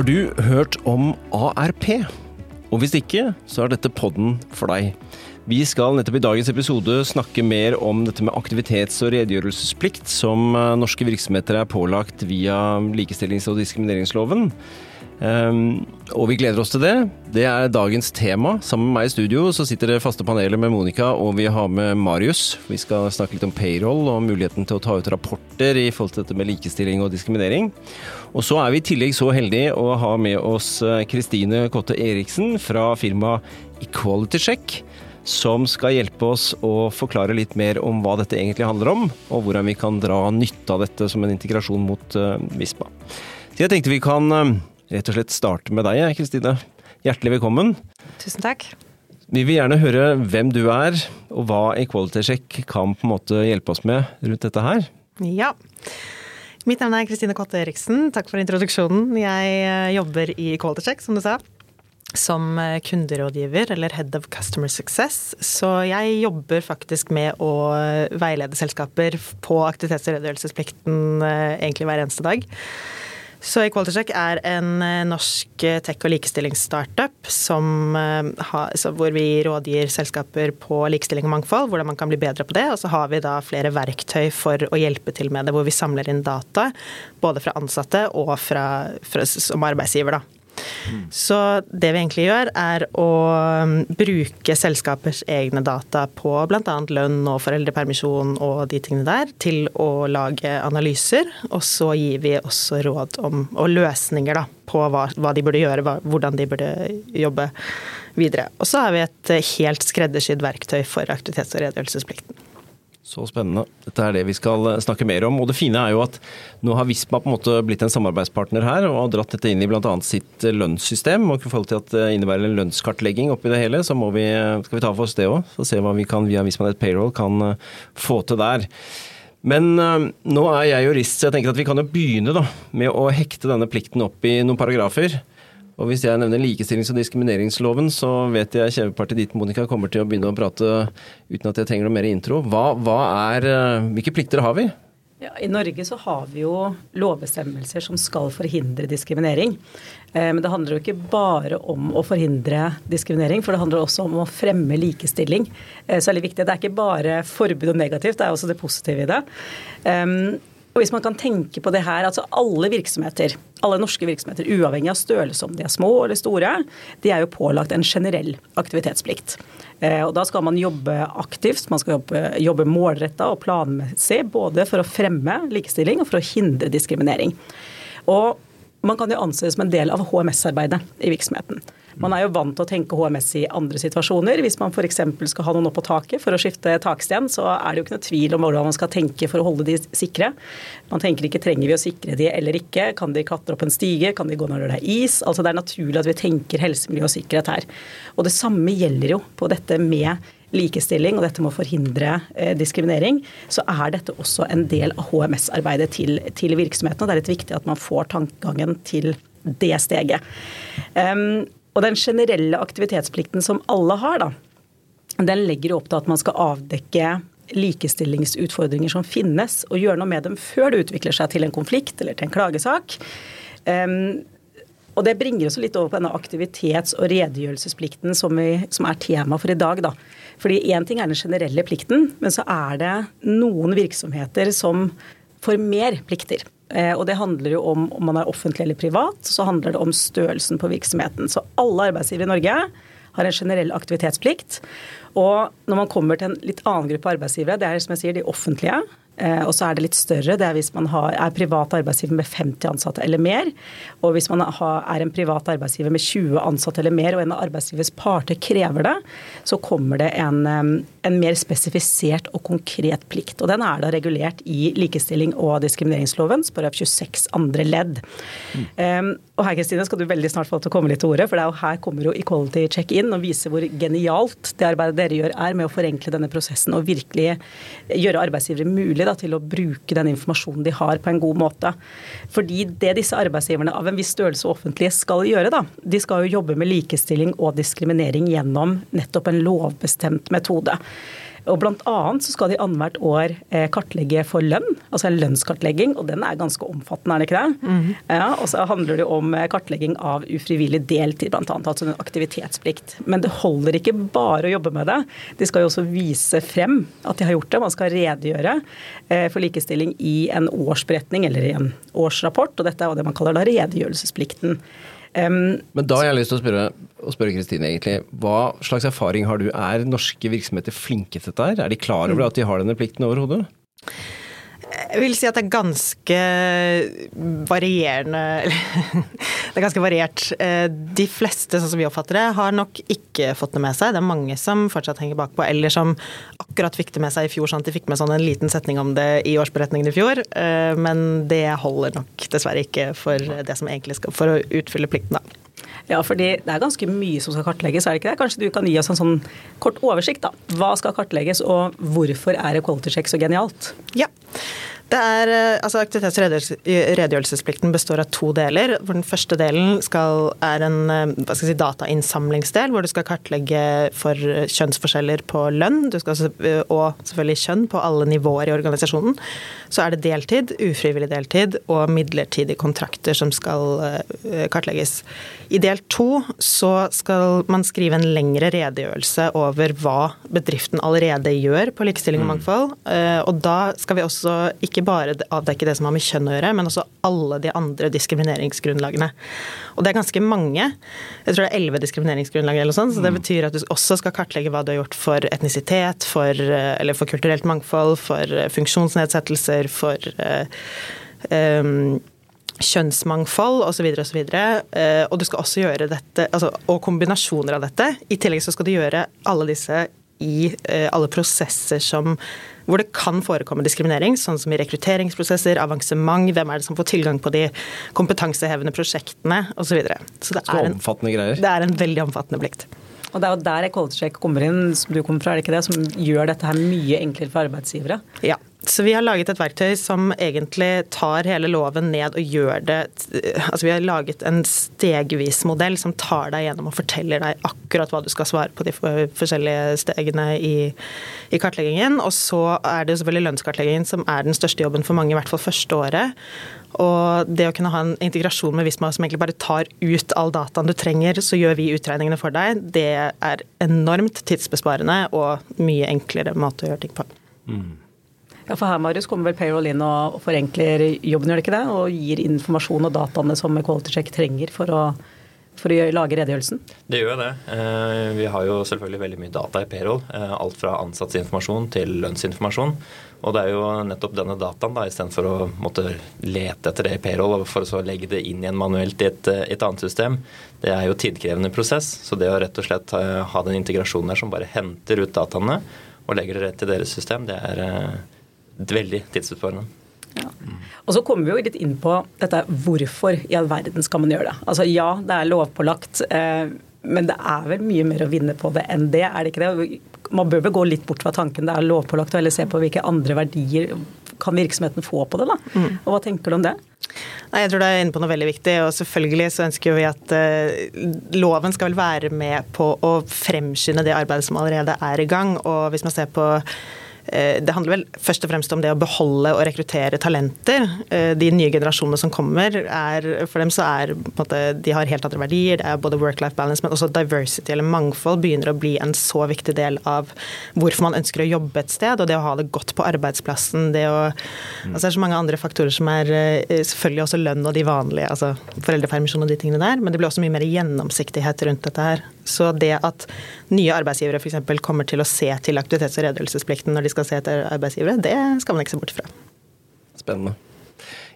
Har du hørt om ARP? Og hvis ikke, så er dette podden for deg. Vi skal nettopp i dagens episode snakke mer om dette med aktivitets- og redegjørelsesplikt som eh, norske virksomheter er pålagt via likestillings- og diskrimineringsloven. Um, og vi gleder oss til det. Det er dagens tema. Sammen med meg i studio så sitter det faste panelet med Monica, og vi har med Marius. Vi skal snakke litt om payroll og muligheten til å ta ut rapporter i forhold til dette med likestilling og diskriminering. Og så er vi i tillegg så heldige å ha med oss eh, Kristine Kotte Eriksen fra firmaet Equality Check. Som skal hjelpe oss å forklare litt mer om hva dette egentlig handler om, og hvordan vi kan dra nytte av dette som en integrasjon mot uh, Vispa. Så jeg tenkte vi kan uh, rett og slett starte med deg, Kristine. Hjertelig velkommen. Tusen takk. Vi vil gjerne høre hvem du er, og hva Equality Check kan på en måte hjelpe oss med rundt dette her. Ja. Mitt navn er Kristine Kotte Eriksen. Takk for introduksjonen. Jeg eh, jobber i Equality Check, som du sa. Som eh, kunderådgiver, eller Head of Customer Success. Så jeg jobber faktisk med å veilede selskaper på aktivitets- og redegjørelsesplikten eh, egentlig hver eneste dag. Så Equality Check er en eh, norsk eh, tech- og likestillingsstartup eh, hvor vi rådgir selskaper på likestilling og mangfold, hvordan man kan bli bedre på det. Og så har vi da flere verktøy for å hjelpe til med det, hvor vi samler inn data både fra ansatte og fra, fra som arbeidsgiver. da. Så det vi egentlig gjør, er å um, bruke selskapers egne data på bl.a. lønn og foreldrepermisjon og de tingene der, til å lage analyser. Og så gir vi også råd om, og løsninger da, på hva, hva de burde gjøre, hva, hvordan de burde jobbe videre. Og så har vi et helt skreddersydd verktøy for aktivitets- og redegjørelsesplikten. Så spennende. Dette er det vi skal eh, snakke mer om. Og det fine er jo at nå har Visma på en måte blitt en samarbeidspartner her, og har dratt dette inn i bl.a. sitt eh, lønnssystem. Og i forhold til at det innebærer en lønnskartlegging oppi det hele, så vi, eh, skal vi ta for oss det òg. Så se hva vi kan via VismaNet Payroll kan få til der. Men nå er jeg jurist, så jeg tenker at vi kan jo begynne da, med å hekte denne plikten opp i noen paragrafer. Og hvis jeg nevner likestillings- og diskrimineringsloven, så vet jeg kjevepartiet ditt, Monica, kommer til å begynne å prate uten at jeg trenger noe mer intro. Hva, hva er, eh, hvilke plikter har vi? Ja, I Norge så har vi jo lovbestemmelser som skal forhindre diskriminering. Eh, men det handler jo ikke bare om å forhindre diskriminering, for det handler også om å fremme likestilling. Eh, det viktig. Det er ikke bare forbud og negativt, det er også det positive i det. Og hvis man kan tenke på det her, altså Alle virksomheter, alle norske virksomheter, uavhengig av størrelse, om de er små eller store, de er jo pålagt en generell aktivitetsplikt. Eh, og Da skal man jobbe aktivt, man skal jobbe, jobbe målretta og planmessig. Både for å fremme likestilling og for å hindre diskriminering. Og man kan jo anses som en del av HMS-arbeidet i virksomheten. Man er jo vant til å tenke HMS i andre situasjoner. Hvis man f.eks. skal ha noen opp på taket for å skifte taksten, så er det jo ikke noe tvil om hvordan man skal tenke for å holde de sikre. Man tenker ikke trenger vi å sikre de eller ikke. Kan de klatre opp en stige? Kan de gå når det er is? Altså Det er naturlig at vi tenker helse, miljø og sikkerhet her. Og det samme gjelder jo på dette med likestilling og dette med å forhindre eh, diskriminering, så er dette også en del av HMS-arbeidet til, til. Og det er litt viktig at man får tankegangen til det steget. Um, og den generelle aktivitetsplikten som alle har, da, den legger opp til at man skal avdekke likestillingsutfordringer som finnes, og gjøre noe med dem før det utvikler seg til en konflikt eller til en klagesak. Um, og Det bringer oss litt over på denne aktivitets- og redegjørelsesplikten som, vi, som er tema for i dag. Da. Fordi Én ting er den generelle plikten, men så er det noen virksomheter som får mer plikter. Eh, og Det handler jo om om man er offentlig eller privat, så handler det om størrelsen på virksomheten. Så alle arbeidsgivere i Norge har en generell aktivitetsplikt. Og når man kommer til en litt annen gruppe arbeidsgivere, det er som jeg sier de offentlige, og så er det litt større. Det er hvis man har, er privat arbeidsgiver med 50 ansatte eller mer. Og hvis man har, er en privat arbeidsgiver med 20 ansatte eller mer, og en av arbeidsgivers parter krever det, så kommer det en, en, mer spesifisert og konkret plikt. Og den er da regulert i likestilling- og diskrimineringsloven, § 26 andre ledd. Mm. Um, og her Kristine, skal du veldig snart få til å komme litt til ordet, for det er jo her kommer jo Equality Check inn og viser hvor genialt det arbeidet dere gjør er med å forenkle denne prosessen og virkelig gjøre arbeidsgivere mulig da, til å bruke den informasjonen de har, på en god måte. Fordi det disse arbeidsgiverne av en viss størrelse offentlige skal gjøre, da, de skal jo jobbe med likestilling og diskriminering gjennom nettopp en lovbestemt metode. Og blant annet så skal de annethvert år eh, kartlegge for lønn, altså en lønnskartlegging, og den er ganske omfattende, er det ikke det? Mm. Ja, og så handler det om eh, kartlegging av ufrivillig deltid, bl.a. Altså en aktivitetsplikt. Men det holder ikke bare å jobbe med det. De skal jo også vise frem at de har gjort det. Man skal redegjøre eh, for likestilling i en årsberetning eller i en årsrapport, og dette er det man kaller da redegjørelsesplikten. Um, Men da har jeg lyst til å spørre, Kristine, egentlig. Hva slags erfaring har du? Er norske virksomheter flinke til dette? Er de klar over at de har denne plikten overhodet? Jeg vil si at det er ganske varierende Det er ganske variert. Eh, de fleste, sånn som vi oppfatter det, har nok ikke fått det med seg. Det er mange som fortsatt henger bakpå, eller som akkurat fikk det med seg i fjor. sånn at De fikk med sånn en liten setning om det i årsberetningen i fjor. Eh, men det holder nok dessverre ikke for det som egentlig skal for å utfylle plikten, da. Ja, fordi det er ganske mye som skal kartlegges, er det ikke det? Kanskje du kan gi oss en sånn kort oversikt, da. Hva skal kartlegges, og hvorfor er Equality Check så genialt? Ja. Det er, eh, altså Aktivitets- og redegjørelsesplikten består av to deler. hvor Den første delen skal, er en eh, si, datainnsamlingsdel, hvor du skal kartlegge for kjønnsforskjeller på lønn du skal, eh, og selvfølgelig kjønn på alle nivåer i organisasjonen. Så er det deltid, ufrivillig deltid og midlertidige kontrakter som skal kartlegges. I del to så skal man skrive en lengre redegjørelse over hva bedriften allerede gjør på likestilling og mm. mangfold. Og da skal vi også ikke ikke bare avdekke det som har med kjønn å gjøre, men også alle de andre diskrimineringsgrunnlagene. Og det er ganske mange. Jeg tror det er elleve diskrimineringsgrunnlag eller sånn, så det mm. betyr at du også skal kartlegge hva du har gjort for etnisitet, for, eller for kulturelt mangfold, for eh, funksjonsnedsettelser, for um, kjønnsmangfold osv. osv. Og du skal også gjøre dette, altså, og kombinasjoner av dette. I tillegg så skal du gjøre alle disse i alle prosesser som hvor det kan forekomme diskriminering, sånn som i rekrutteringsprosesser, avansement, hvem er det som får tilgang på de kompetansehevende prosjektene osv. Så, videre. så det er, en, det er en veldig omfattende plikt. Og Det er jo der Equality Check kommer inn, som du kommer fra, er det ikke det, som gjør dette her mye enklere for arbeidsgivere? Ja, så vi har laget et verktøy som egentlig tar hele loven ned og gjør det Altså vi har laget en stegvis modell som tar deg gjennom og forteller deg akkurat hva du skal svare på de forskjellige stegene i, i kartleggingen. Og så er det selvfølgelig lønnskartleggingen som er den største jobben for mange, i hvert fall første året. Og det å kunne ha en integrasjon med Visma som egentlig bare tar ut all dataen du trenger, så gjør vi utregningene for deg, det er enormt tidsbesparende og mye enklere måte å gjøre ting på. Mm. Ja, for her Marius, kommer vel payroll inn og forenkler jobben, gjør det ikke det? Og gir informasjon og dataene som Quality Check trenger for å, for å lage redegjørelsen? Det gjør det. Eh, vi har jo selvfølgelig veldig mye data i payroll. Eh, alt fra ansatsinformasjon til lønnsinformasjon. Og det er jo nettopp denne dataen, da, istedenfor å måtte lete etter det i payroll for å så legge det inn igjen manuelt i et, et, annet system, det er jo tidkrevende prosess. Så det å rett og slett ha den integrasjonen der som bare henter ut dataene og legger det rett i deres system, det er veldig tidsutfordrende. Ja. Og så kommer vi jo litt inn på dette hvorfor i all verden skal man gjøre det. Altså ja, det er lovpålagt, eh, men det er vel mye mer å vinne på det enn det, er det ikke det? Man bør vel gå litt bort fra tanken det er lovpålagt, og heller se på hvilke andre verdier kan virksomheten få på det. da? Mm. Og Hva tenker du om det? Nei, jeg tror du er inne på noe veldig viktig. og Selvfølgelig så ønsker vi at uh, loven skal vel være med på å fremskynde det arbeidet som allerede er i gang. og Hvis man ser på det handler vel først og fremst om det å beholde og rekruttere talenter. Eh, de nye generasjonene som kommer, er, for dem så er måte, De har helt andre verdier. Det er både work-life balance, men også diversity eller mangfold begynner å bli en så viktig del av hvorfor man ønsker å jobbe et sted, og det å ha det godt på arbeidsplassen. Det, å, mm. altså det er så mange andre faktorer som er eh, selvfølgelig også lønn og de vanlige, altså foreldrepermisjon og de tingene der, men det blir også mye mer gjennomsiktighet rundt dette her. Så det at nye arbeidsgivere f.eks. kommer til å se til aktivitets- og redegjørelsesplikten når de skal se etter arbeidsgivere, det skal man ikke se bort fra. Spennende.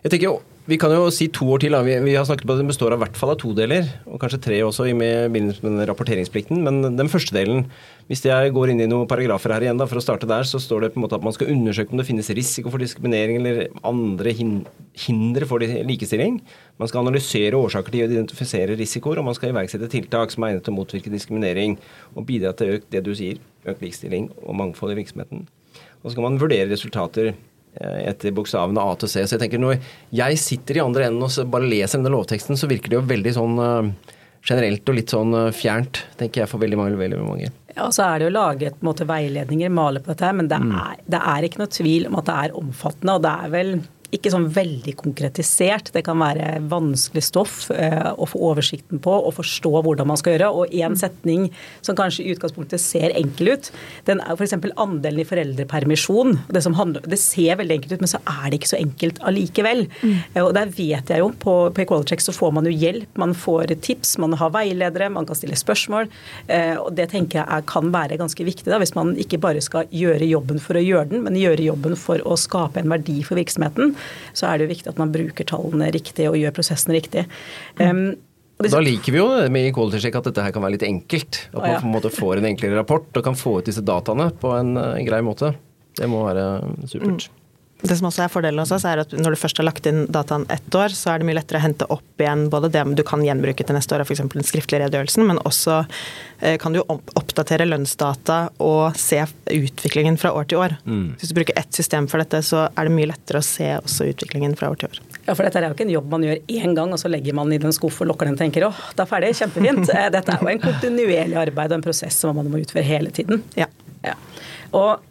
Jeg tenker Vi kan jo si to år til. Vi, vi har snakket på at Den består av hvert fall av to deler, og kanskje tre også i med med rapporteringsplikten. Men den første delen, hvis jeg går inn i noen paragrafer her igjen, da, for å starte der, så står det på en måte at man skal undersøke om det finnes risiko for diskriminering eller andre hindre for likestilling. Man skal analysere årsaker til å identifisere risikoer, og man skal iverksette tiltak som er egnet til å motvirke diskriminering og bidra til økt det du sier, økt likestilling og mangfold i virksomheten. Og så skal man vurdere resultater etter bokstavene A til C. Så jeg tenker når jeg sitter i andre enden og bare leser denne lovteksten, så virker det jo veldig sånn uh, generelt og litt sånn eh, fjernt, tenker jeg, for veldig mange. Veldig mange. Ja, så er det jo laget måte, veiledninger, male på dette, men det er, det er ikke noe tvil om at det er omfattende. Og det er vel ikke sånn veldig konkretisert. Det kan være vanskelig stoff eh, å få oversikten på og forstå hvordan man skal gjøre. Og én setning som kanskje i utgangspunktet ser enkel ut, den er f.eks. andelen i foreldrepermisjon. Det, handler, det, ser veldig enkelt ut, men så er det ikke så enkelt allikevel. Mm. Og der vet jeg jo, på, på Equality Check så får man jo hjelp, man får tips, man har veiledere, man kan stille spørsmål. Eh, og det tenker jeg er, kan være ganske viktig, da, hvis man ikke bare skal gjøre jobben for å gjøre den, men gjøre jobben for å skape en verdi for virksomheten så er det jo viktig at man bruker tallene riktig og gjør prosessen riktig. Um, da liker vi jo det med Equality Check at dette her kan være litt enkelt. At man på en måte får en enklere rapport og kan få ut disse dataene på en, en grei måte. Det må være supert. Mm. Det som også er fordelen hos oss, er at når du først har lagt inn dataen ett år, så er det mye lettere å hente opp igjen både det du kan gjenbruke til neste år, f.eks. den skriftlige redegjørelsen, men også eh, kan du oppdatere lønnsdata og se utviklingen fra år til år. Mm. Hvis du bruker ett system for dette, så er det mye lettere å se også utviklingen fra år til år. Ja, for dette er jo ikke en jobb man gjør én gang, og så legger man i den skuff og lukker den og tenker åh, det er ferdig, kjempefint. Eh, dette er jo en kontinuerlig arbeid og en prosess som man må utføre hele tiden. Ja. ja. Og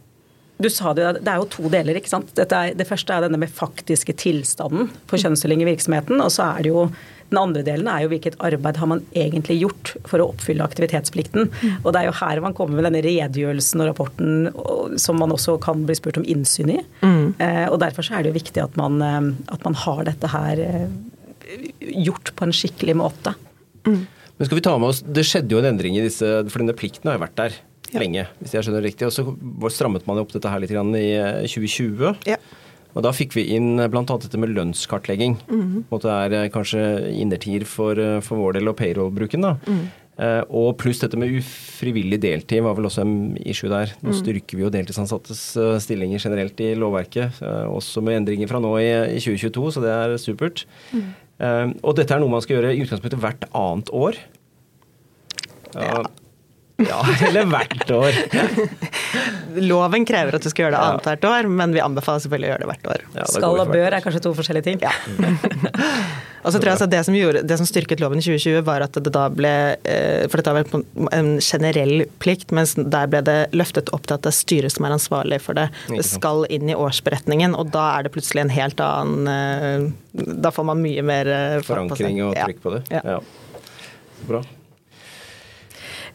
du sa det, det er jo to deler. ikke sant? Er, det første er denne med faktiske tilstanden for kjønnsdeling i virksomheten. Og så er det jo den andre delen er jo hvilket arbeid har man egentlig gjort for å oppfylle aktivitetsplikten. Og det er jo her man kommer med denne redegjørelsen og rapporten som man også kan bli spurt om innsyn i. Mm. Og derfor så er det jo viktig at man, eh, at man har dette her eh, gjort på en skikkelig måte. Mm. Men skal vi ta med oss, Det skjedde jo en endring i disse, for denne plikten har jo vært der ja. lenge, hvis jeg skjønner det riktig. Og så strammet man opp dette her litt i 2020. Eh, ja. Og da fikk vi inn eh, bl.a. dette med lønnskartlegging. Mm -hmm. Det er eh, kanskje innertier for, for vår del og payroll-bruken. da. Mm. Uh, og pluss dette med ufrivillig deltid var vel også en issue der. Nå mm. styrker vi jo deltidsansattes stillinger generelt i lovverket, uh, også med endringer fra nå i, i 2022, så det er supert. Mm. og dette er noe man skal gjøre i utgangspunktet hvert annet år. Ja. Ja, eller hvert år. Loven krever at du skal gjøre det annethvert år, men vi anbefaler selvfølgelig å gjøre det hvert år. Ja, skal og bør er kanskje to forskjellige ting. Ja. og så tror jeg altså det, som gjorde, det som styrket loven i 2020, var at det da ble eh, For dette var en generell plikt, mens der ble det løftet opp til at det er styret som er ansvarlig for det. Det skal inn i årsberetningen, og da er det plutselig en helt annen eh, Da får man mye mer eh, Forankring og trykk på det. Ja. Bra.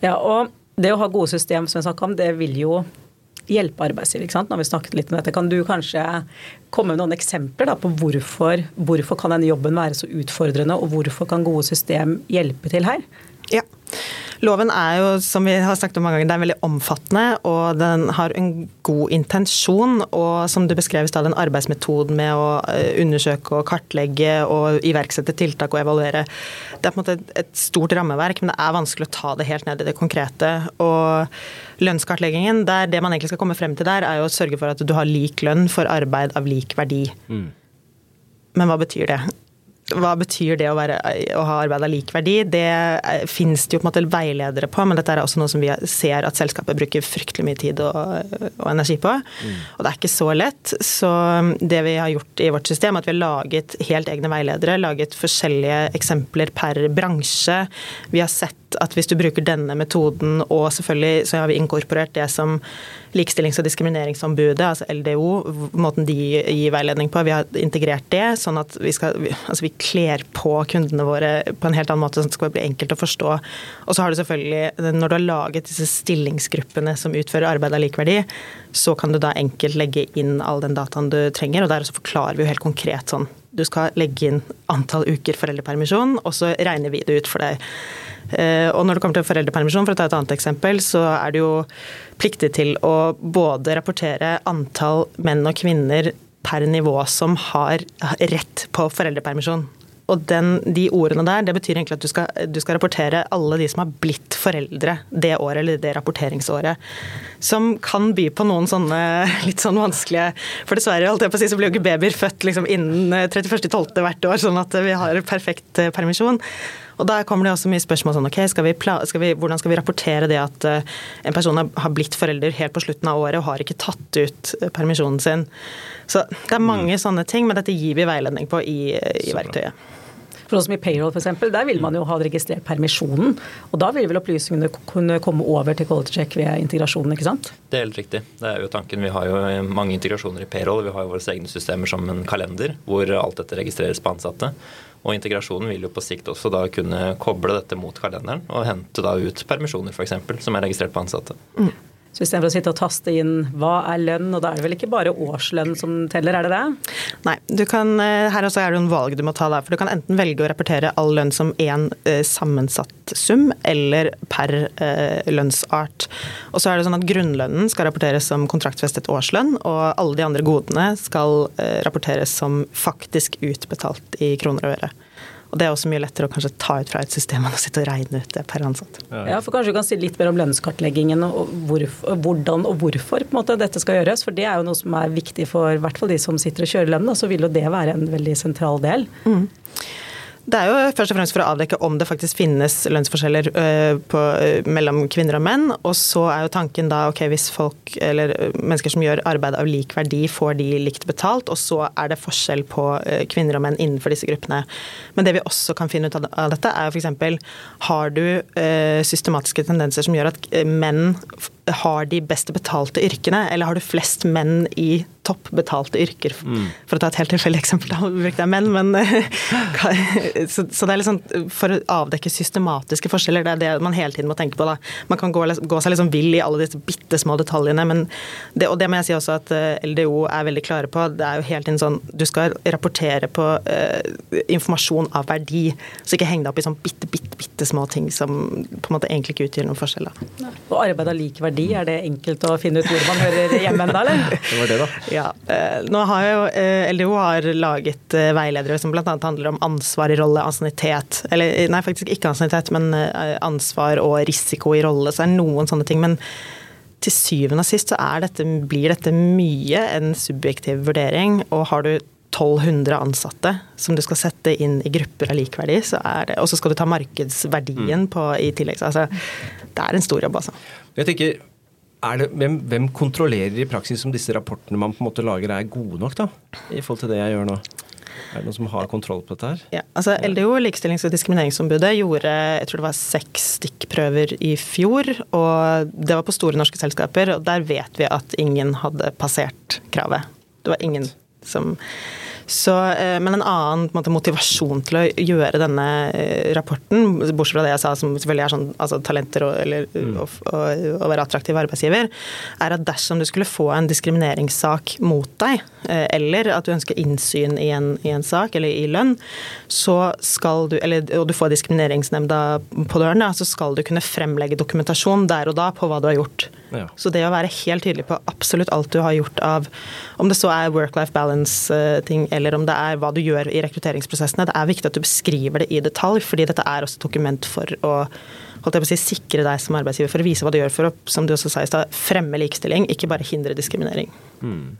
Ja, og det å ha gode system, som jeg snakka om, det vil jo hjelpe arbeidsgiver. ikke sant? Når vi snakket litt om dette. Kan du kanskje komme med noen eksempler da, på hvorfor, hvorfor kan denne jobben være så utfordrende, og hvorfor kan gode system hjelpe til her? Ja. Loven er jo, som vi har snakket om mange ganger, det er veldig omfattende, og den har en god intensjon. Og som du beskrev i stad, den arbeidsmetoden med å eh, undersøke og kartlegge og iverksette tiltak og evaluere. Det er på en måte et stort rammeverk, men det er vanskelig å ta det helt ned i det konkrete. Og lønnskartleggingen, der det man egentlig skal komme frem til der, er jo å sørge for at du har lik lønn for arbeid av lik verdi. Mm. Men hva betyr det? Hva betyr det å, være, å ha arbeid av lik verdi? Det eh, finnes det jo på en måte veiledere på, men dette er også noe som vi ser at selskapet bruker fryktelig mye tid og, og energi på. Mm. Og det er ikke så lett. Så det vi har gjort i vårt system, er at vi har laget helt egne veiledere, laget forskjellige eksempler per bransje. Vi har sett at hvis du bruker denne metoden, og selvfølgelig så har vi inkorporert det som Likestillings- og diskrimineringsombudet, altså LDO, måten de gir veiledning på, vi har integrert det, sånn at vi, skal, altså vi kler på kundene våre på en helt annen måte, sånn at det skal bli enkelt å forstå. Og så har du selvfølgelig, når du har laget disse stillingsgruppene som utfører arbeid av likeverdi, så kan du da enkelt legge inn all den dataen du trenger, og der så forklarer vi jo helt konkret sånn du skal legge inn antall uker foreldrepermisjon, og så regner vi det ut for deg. Eh, og når det kommer til foreldrepermisjon, for å ta et annet eksempel, så er du jo pliktig til å både rapportere antall menn og kvinner per nivå som har rett på foreldrepermisjon. Og den, de ordene der, det betyr egentlig at du skal, du skal, rapportere alle de som har blitt foreldre det året eller det rapporteringsåret. Som kan by på noen sånne litt sånn vanskelige For dessverre, holdt jeg på å si, så blir jo ikke babyer født liksom innen 31.12. hvert år, sånn at vi har perfekt eh, permisjon. Og Da kommer det også mye spørsmål sånn ok, skal vi, skal vi, hvordan skal vi rapportere det at en person har blitt forelder helt på slutten av året og har ikke tatt ut permisjonen sin. Så Det er mange mm. sånne ting, men dette gir vi veiledning på i, i verktøyet. For sånn som i payroll f.eks., der vil man jo ha registrert permisjonen. Og da vil vel opplysningene kunne komme over til quality check ved integrasjonen, ikke sant? Det er helt riktig. Det er jo tanken. Vi har jo mange integrasjoner i payroll. Vi har jo våre egne systemer som en kalender, hvor alt dette registreres på ansatte. Og integrasjonen vil jo på sikt også da kunne koble dette mot kalenderen og hente da ut permisjoner f.eks. som er registrert på ansatte. Mm. Så istedenfor å sitte og taste inn hva er lønn, og da er det vel ikke bare årslønn som teller, er det det? Nei, kan, eh, her også er det noen valg du må ta der. For du kan enten velge å rapportere all lønn som én eh, sammensatt sum, eller per eh, lønnsart. Og så er det sånn at grunnlønnen skal rapporteres som kontraktfestet årslønn, og alle de andre godene skal rapporteres som faktisk utbetalt i kroner og øre. Og Det er også mye lettere å kanskje ta ut fra et system enn å sitte og regne ut det per ansatt. Ja, for Kanskje du kan si litt mer om lønnskartleggingen og hvorfor, hvordan og hvorfor på en måte, dette skal gjøres. For det er jo noe som er viktig for i hvert fall de som sitter og kjører lønnen. Så vil jo det være en veldig sentral del. Mm. Det er jo først og fremst for å avdekke om det faktisk finnes lønnsforskjeller øh, på, øh, mellom kvinner og menn. Og så er jo tanken da ok, hvis folk eller øh, mennesker som gjør arbeid av lik verdi, får de likt betalt, og så er det forskjell på kvinner og menn innenfor disse gruppene. Men det vi også kan finne ut av dette, er f.eks. har du systematiske tendenser som gjør at menn har de best betalte yrkene, eller har du flest menn i toppbetalte yrker. Mm. For å ta et helt tilfeldig eksempel, da brukte jeg menn, men så, så, det er liksom for å avdekke systematiske forskjeller. Det er det man hele tiden må tenke på. da. Man kan gå, gå seg liksom vill i alle disse bitte små detaljene, men det, og det må jeg si også at eh, LDO er veldig klare på. Det er jo helt inn sånn du skal rapportere på uh, informasjon av verdi, så ikke heng deg opp i sånn bitte, bitte, bitte små ting som på en måte egentlig ikke utgjør noen forskjell. Da. Og arbeid av lik verdi, er det enkelt å finne ut hvor man hører hjemme enda, eller? Det var det, da. Ja, eh, nå har jo eh, LDO har laget eh, veiledere som bl.a. handler om ansvar i rolle, ansiennitet. Eller nei, faktisk ikke ansiennitet, men ansvar og risiko i rolle. Så er det noen sånne ting. men til syvende og sist så dette, blir dette mye en subjektiv vurdering. Og har du 1200 ansatte som du skal sette inn i grupper av likverdi, så er det, og så skal du ta markedsverdien på, i tillegg. Altså, det er en stor jobb, altså. Jeg tenker, det, hvem, hvem, kontrollerer i praksis om disse rapportene man på en måte lager er gode nok, da? I forhold til det jeg gjør nå? Er det noen som har kontroll på dette her? Ja, altså LDO, Likestillings- og diskrimineringsombudet, gjorde jeg tror det var seks stikkprøver i fjor. og Det var på store norske selskaper, og der vet vi at ingen hadde passert kravet. Det var ingen som så, eh, men en annen en måte, motivasjon til å gjøre denne eh, rapporten, bortsett fra det jeg sa som selvfølgelig er sånn altså, talenter og, eller mm. å, og, og, være attraktiv arbeidsgiver, er at dersom du skulle få en diskrimineringssak mot deg, eh, eller at du ønsker innsyn i en, i en sak eller i lønn, så skal du, eller, og du får diskrimineringsnemnda på døren, ja, så skal du kunne fremlegge dokumentasjon der og da på hva du har gjort. Ja. Så det å være helt tydelig på absolutt alt du har gjort av Om det så er work-life balance-ting, eller om det er hva du gjør i rekrutteringsprosessene, det er viktig at du beskriver det i detalj, fordi dette er også et dokument for å holdt jeg på å si, sikre deg som arbeidsgiver, for å vise hva du gjør for å som du også sa i sted, fremme likestilling, ikke bare hindre diskriminering. Mm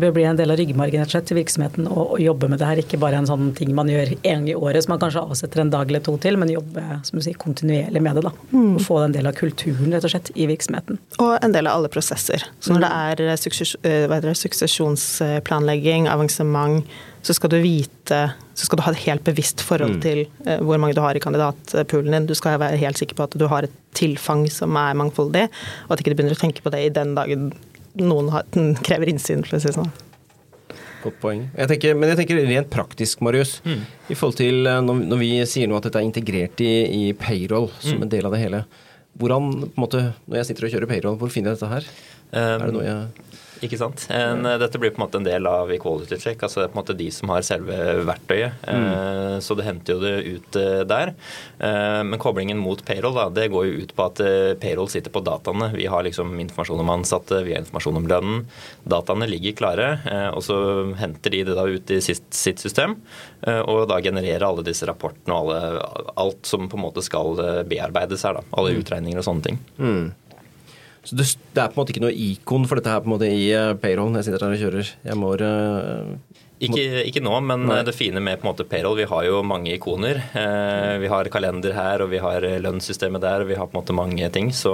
bør bli en del av ryggmargen til virksomheten å, å, jobbe med det her. Ikke bare en sånn ting man gjør en gang i året som man kanskje avsetter en dag eller to til, men jobbe som du sier, kontinuerlig med det. da. Mm. Og få en del av kulturen rett og slett i virksomheten. Og en del av alle prosesser. Så når det er, suksessjonsplanlegging, eh, det, suksesjonsplanlegging, avansement, så skal du vite så skal du ha et helt bevisst forhold mm. til uh, hvor mange du har i kandidatpoolen din. Du skal være helt sikker på at du har et tilfang som er mangfoldig, og at ikke du begynner å tenke på det i den dagen noen har, krever innsyn, for å si det sånn. Godt poeng. Jeg tenker, men jeg tenker rent praktisk, Marius. Mm. I forhold til eh, når, når, vi sier nå at dette er integrert i, i payroll som mm. en del av det hele. Hvordan, på en måte, når jeg sitter og kjører payroll, hvor finner jeg dette her? Um, er det noe jeg ikke sant. En, dette blir på en måte en del av equality check. altså Det er på en måte de som har selve verktøyet. Mm. Eh, så det henter jo det ut eh, der. Eh, men koblingen mot payroll da, det går jo ut på at payroll sitter på dataene. Vi har liksom informasjon om ansatte, vi har informasjon om lønnen. Dataene ligger klare, og så henter de det da ut i sitt, sitt system. Og da genererer alle disse rapportene og alle, alt som på en måte skal bearbeides her. da, Alle mm. utregninger og sånne ting. Mm. Så det, det, er på en måte ikke noe ikon for dette her på en måte i uh, payroll når jeg sitter her og kjører. Jeg må uh, ikke, ikke, nå, men Nei. det fine med på en måte payroll, vi har jo mange ikoner. Eh, vi har kalender her, og vi har lønnssystemet der, og vi har på en måte mange ting. Så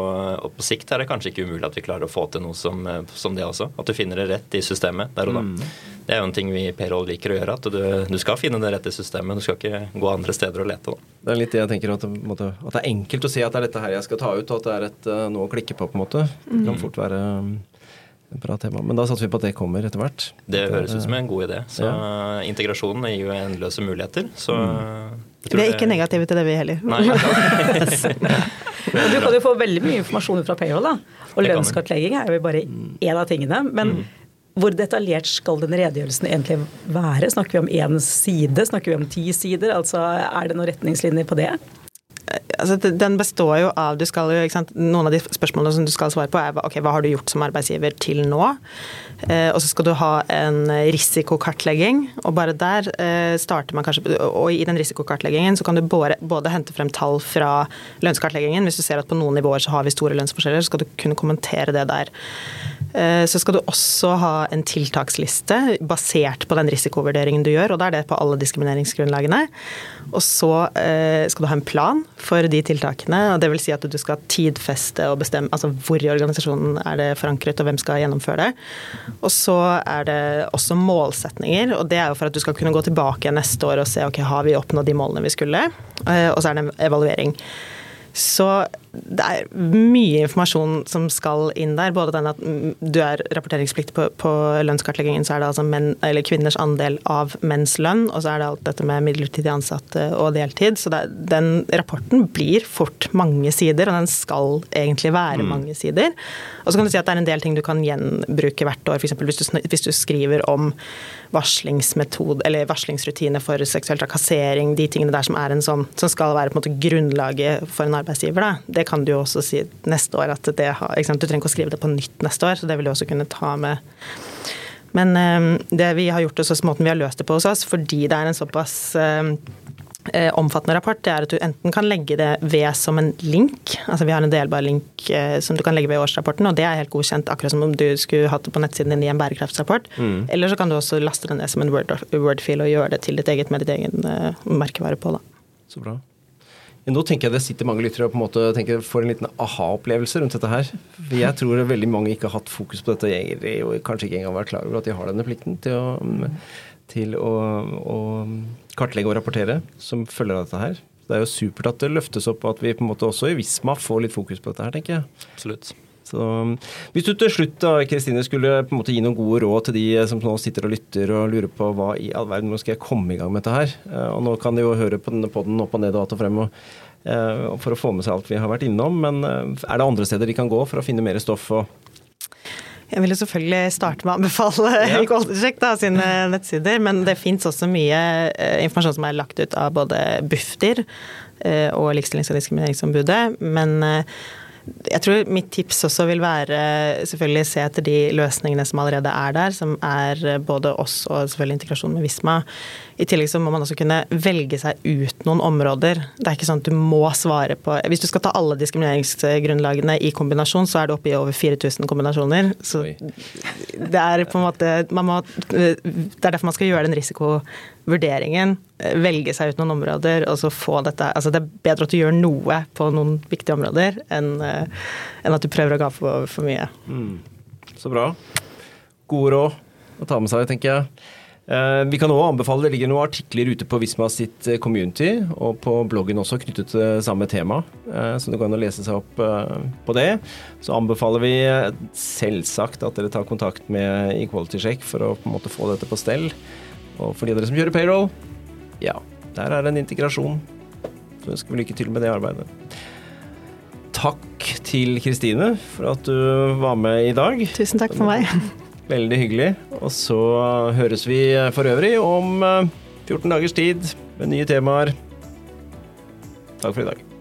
på sikt er det kanskje ikke umulig at vi klarer å få til noe som, som, det også. At du finner det rett i systemet der og da. Mm. Det er jo en ting vi i Payroll liker å gjøre. At du, du, skal finne det rette systemet. Du skal ikke gå andre steder og lete. Da. Det er litt det jeg tenker, at det, måte, at det, er enkelt å si at det er dette her jeg skal ta ut, og at det er et, uh, noe å klikke på, på en måte. Det kan fort være um, et bra tema. Men da satser vi på at det kommer etter hvert. Det høres ut som en god idé. Så ja. integrasjonen gir jo endeløse muligheter. Så mm. Vi er ikke negative til det, vi heller. Nei, du kan jo få veldig mye informasjon fra payroll, da. Og lønnskartlegging er jo bare én av tingene. Men mm. Hvor detaljert skal den redegjørelsen egentlig være? Snakker vi om én side? Snakker vi om ti sider? Altså, er det noen retningslinjer på det? Altså, den består jo av du skal jo, Noen av de spørsmålene som du skal svare på, er ok, hva har du gjort som arbeidsgiver til nå? Eh, og så skal du ha en risikokartlegging, og bare der eh, starter man kanskje Og i den risikokartleggingen så kan du både, både, hente frem tall fra lønnskartleggingen. Hvis du ser at på noen nivåer så har vi store lønnsforskjeller, så skal du kunne kommentere det der. Eh, så skal du også ha en tiltaksliste basert på den risikovurderingen du gjør, og da er det på alle diskrimineringsgrunnlagene. Og så eh, skal du ha en plan for de tiltakene, og vil si at du skal tidfeste og bestemme altså hvor i organisasjonen er det forankret, og hvem skal gjennomføre det. Og så er det også målsetninger, og det er jo for at du skal kunne gå tilbake neste år og se ok, har vi oppnådd de målene vi skulle, eh, og så er det en evaluering. Så det er mye informasjon som skal inn der. Både den at du er rapporteringspliktig på, på lønnskartleggingen, så er det altså menn, kvinners andel av menns lønn, og så er det alt dette med midlertidig ansatte og deltid. Så det, den rapporten blir fort mange sider, og den skal egentlig være mm. mange sider. Og så kan du si at det er en del ting du kan gjenbruke hvert år, f.eks. Hvis, hvis du skriver om varslingsmetode, eller varslingsrutine for seksuell trakassering, de tingene der som, er en sånn, som skal være på en måte grunnlaget for en arbeidsgiver. Da. Det kan du jo også si neste år at det har Du trenger ikke å skrive det på nytt neste år, så det vil du også kunne ta med. Men ehm, det vi har gjort, og måten vi har løst det på hos oss, fordi det er en såpass ehm, eh, omfattende rapport, det er at du enten kan legge det ved som en link. Altså vi har en delbar link eh, som du kan legge ved årsrapporten, og det er helt godkjent, akkurat som om du skulle hatt det på nettsiden din i en bærekraftsrapport. Mm. Eller så kan du også laste det ned som en Word-fil Word og gjøre det til ditt eget med ditt egen uh, merkevare på. Da. Så bra. Nå tenker jeg det sitter mange lyttere og på en måte tenker får en liten aha-opplevelse rundt dette her. Jeg tror veldig mange ikke har hatt fokus på dette egentlig, og kanskje ikke engang vært klar over at de har denne plikten til å, til å, å kartlegge og rapportere som følger av dette her. Det er jo supert at det løftes opp, og at vi på en måte også i Visma får litt fokus på dette her, tenker jeg. Absolutt. Så, hvis du til slutt da, Kristine, skulle på en måte gi noen gode råd til de som nå sitter og lytter og lurer på hva i all verden, nå skal jeg komme i gang med dette her. Eh, og nå kan de jo høre på denne poden opp og ned og att og frem og, eh, for å få med seg alt vi har vært innom. Men eh, er det andre steder de kan gå for å finne mer stoff? og jeg vil jo selvfølgelig starte med å anbefale ja. Sine nettsider, men det fins også mye informasjon som er lagt ut av både Bufdir og Likestillings- og diskrimineringsombudet. Men jeg tror mitt tips også vil være selvfølgelig se etter de løsningene som allerede er der, som er både oss og selvfølgelig integrasjon med Visma. I tillegg så må man også kunne velge seg ut noen områder. Det er ikke sånn at du må svare på Hvis du skal ta alle diskrimineringsgrunnlagene i kombinasjon, så er det oppe i over 4000 kombinasjoner. Så det er på en måte må, Det er derfor man skal gjøre den risikovurderingen. Velge seg ut noen områder og så få dette Altså det er bedre at du gjør noe på noen viktige områder enn, enn at du prøver å ga for, for mye. Mm. Så bra. Gode råd å ta med seg, tenker jeg. Eh, vi kan også anbefale, Det ligger noen artikler ute på Visma sitt eh, community, og på bloggen også knyttet til samme tema, eh, så det går an å lese seg opp på det. Så anbefaler vi selvsagt at dere tar kontakt med Equality Check for å på en måte få dette på stell. Og for de av dere som kjører payroll, ja, der er det en integrasjon. Så ønsker vi lykke til med det arbeidet. Takk til Kristine for at du var med i dag. Tusen takk for meg. Veldig hyggelig. Og så høres vi for øvrig om 14 eh, dagers tid med nye temaer. Takk for i dag.